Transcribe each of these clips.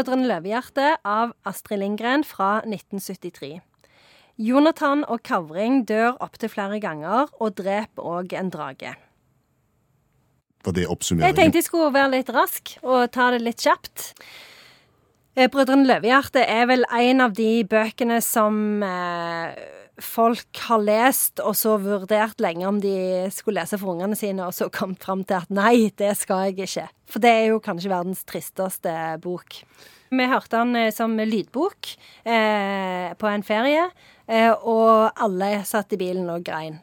'Brødrene Løvehjerte' av Astrid Lindgren fra 1973. Jonathan og Kavring dør opptil flere ganger og dreper òg en drage. Var det oppsummeringen? Jeg tenkte jeg skulle være litt rask og ta det litt kjapt. Eh, 'Brødrene Løvehjerte' er vel en av de bøkene som eh, folk har lest, og så vurdert lenge om de skulle lese for ungene sine, og så kommet fram til at nei, det skal jeg ikke. For det er jo kanskje verdens tristeste bok. Vi hørte den eh, som lydbok eh, på en ferie, eh, og alle satt i bilen og grein.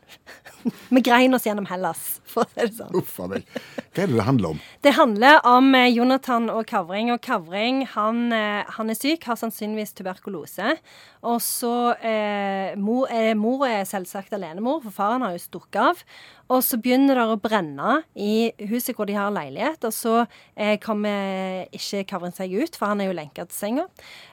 Vi grein oss gjennom Hellas, for å si det sånn. Uff a meg. Hva er det det handler om? Det handler om eh, Jonathan og Kavring. Og Kavring han, eh, han er syk, har sannsynligvis tuberkulose. Og så eh, mor, eh, mor er selvsagt alenemor, for faren har jo stukket av. Og så begynner det å brenne i huset hvor de har leilighet, og så eh, kommer ikke Kavring seg ut, for han er jo lenka til senga.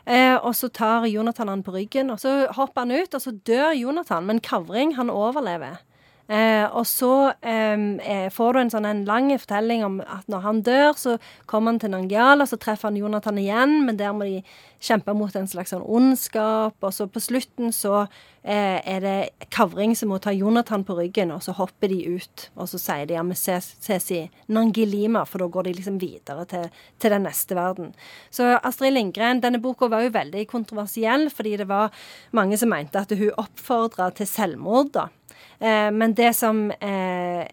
Eh, og så tar Jonathan han på ryggen, og så hopper han ut, og så dør Jonathan. Men Kavring, han overlever. Eh, og så eh, får du en sånn en lang fortelling om at når han dør, så kommer han til Nangial, og så treffer han Jonathan igjen, men der må de kjempe mot en slags sånn ondskap. Og så på slutten så eh, er det Kavring som må ta Jonathan på ryggen, og så hopper de ut. Og så sier de ja, vi ses, ses i Nangilima, for da går de liksom videre til, til den neste verden. Så Astrid Lindgren, denne boka var jo veldig kontroversiell, fordi det var mange som mente at hun oppfordra til selvmord, da. Eh, men det som eh,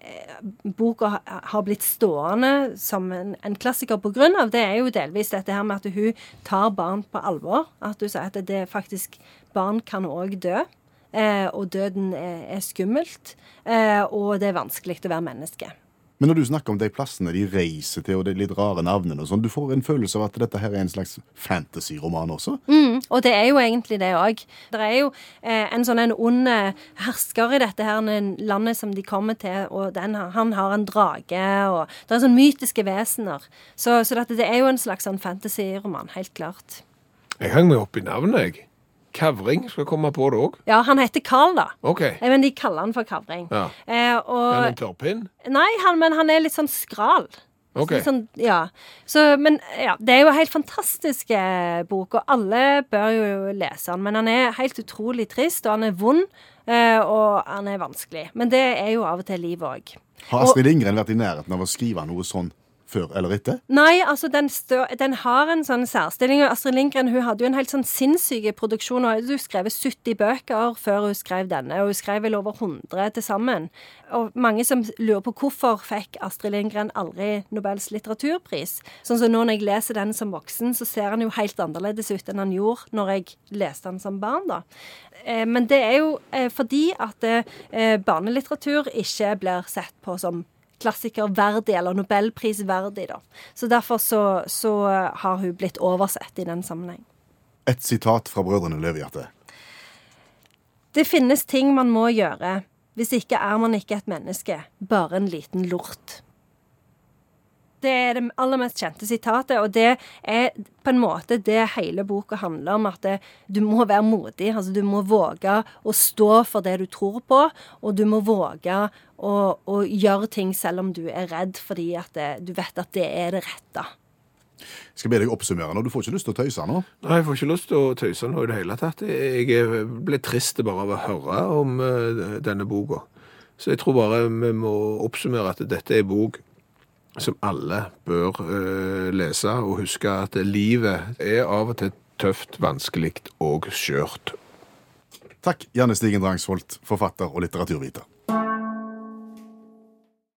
boka har blitt stående som en, en klassiker av, det er jo delvis dette her med at hun tar barn på alvor. At hun sier at det faktisk Barn kan òg dø. Eh, og døden er, er skummelt. Eh, og det er vanskelig å være menneske. Men når du snakker om de plassene de reiser til, og de litt rare navnene og sånn, du får en følelse av at dette her er en slags fantasy-roman også? Mm, og det er jo egentlig det òg. Det er jo eh, en sånn en ond eh, hersker i dette her landet som de kommer til, og den, han har en drage, og det er sånn mytiske vesener. Så, så dette, det er jo en slags sånn fantasy-roman, helt klart. Jeg hang meg opp i navnet, jeg. Kavring skal komme på det òg. Ja, han heter Carl, da. OK. Eh, Men de kaller han for Kavring. Ja. Eh, Men en og tørrpinn? Nei, han, men han er litt sånn skral. Okay. Så Sånn, ja. Så, men ja, det er jo en helt fantastisk eh, bok, og alle bør jo lese den. Men han er helt utrolig trist, og han er vond, eh, og han er vanskelig. Men det er jo av og til livet òg. Har Astrid Lindgren vært i nærheten av å skrive noe sånn før eller etter? Nei, altså, den, stø den har en sånn særstilling. og Astrid Lindgren hun hadde jo en helt sånn sinnssyk produksjon. Hun hadde skrevet 70 bøker før hun skrev denne, og hun skrev vel over 100 til sammen. Og mange som lurer på hvorfor fikk Astrid Lindgren aldri Nobels litteraturpris. Sånn som nå når jeg leser den som voksen, så ser han jo helt annerledes ut enn han gjorde når jeg leste han som barn, da. Eh, Men det er jo eh, fordi at eh, barnelitteratur ikke blir sett på som klassikerverdig, eller nobelprisverdig, da. Så derfor så, så har hun blitt oversett i den sammenheng. Et sitat fra Brødrene Løvehjerte. Det finnes ting man må gjøre. Hvis ikke er man ikke et menneske, bare en liten lort. Det er det aller mest kjente sitatet, og det er på en måte det hele boka handler om. At det, du må være modig. altså Du må våge å stå for det du tror på, og du må våge å, å gjøre ting selv om du er redd, fordi at det, du vet at det er det rette. Jeg skal be deg oppsummere nå. Du får ikke lyst til å tøyse nå. Nei, jeg får ikke lyst til å tøyse nå i det hele tatt. Jeg ble trist bare av å høre om eh, denne boka. Så jeg tror bare vi må oppsummere at dette er bok som alle bør eh, lese, og huske at livet er av og til tøft, vanskelig og skjørt. Takk, Janne Stigen Drangsvold, forfatter og litteraturviter.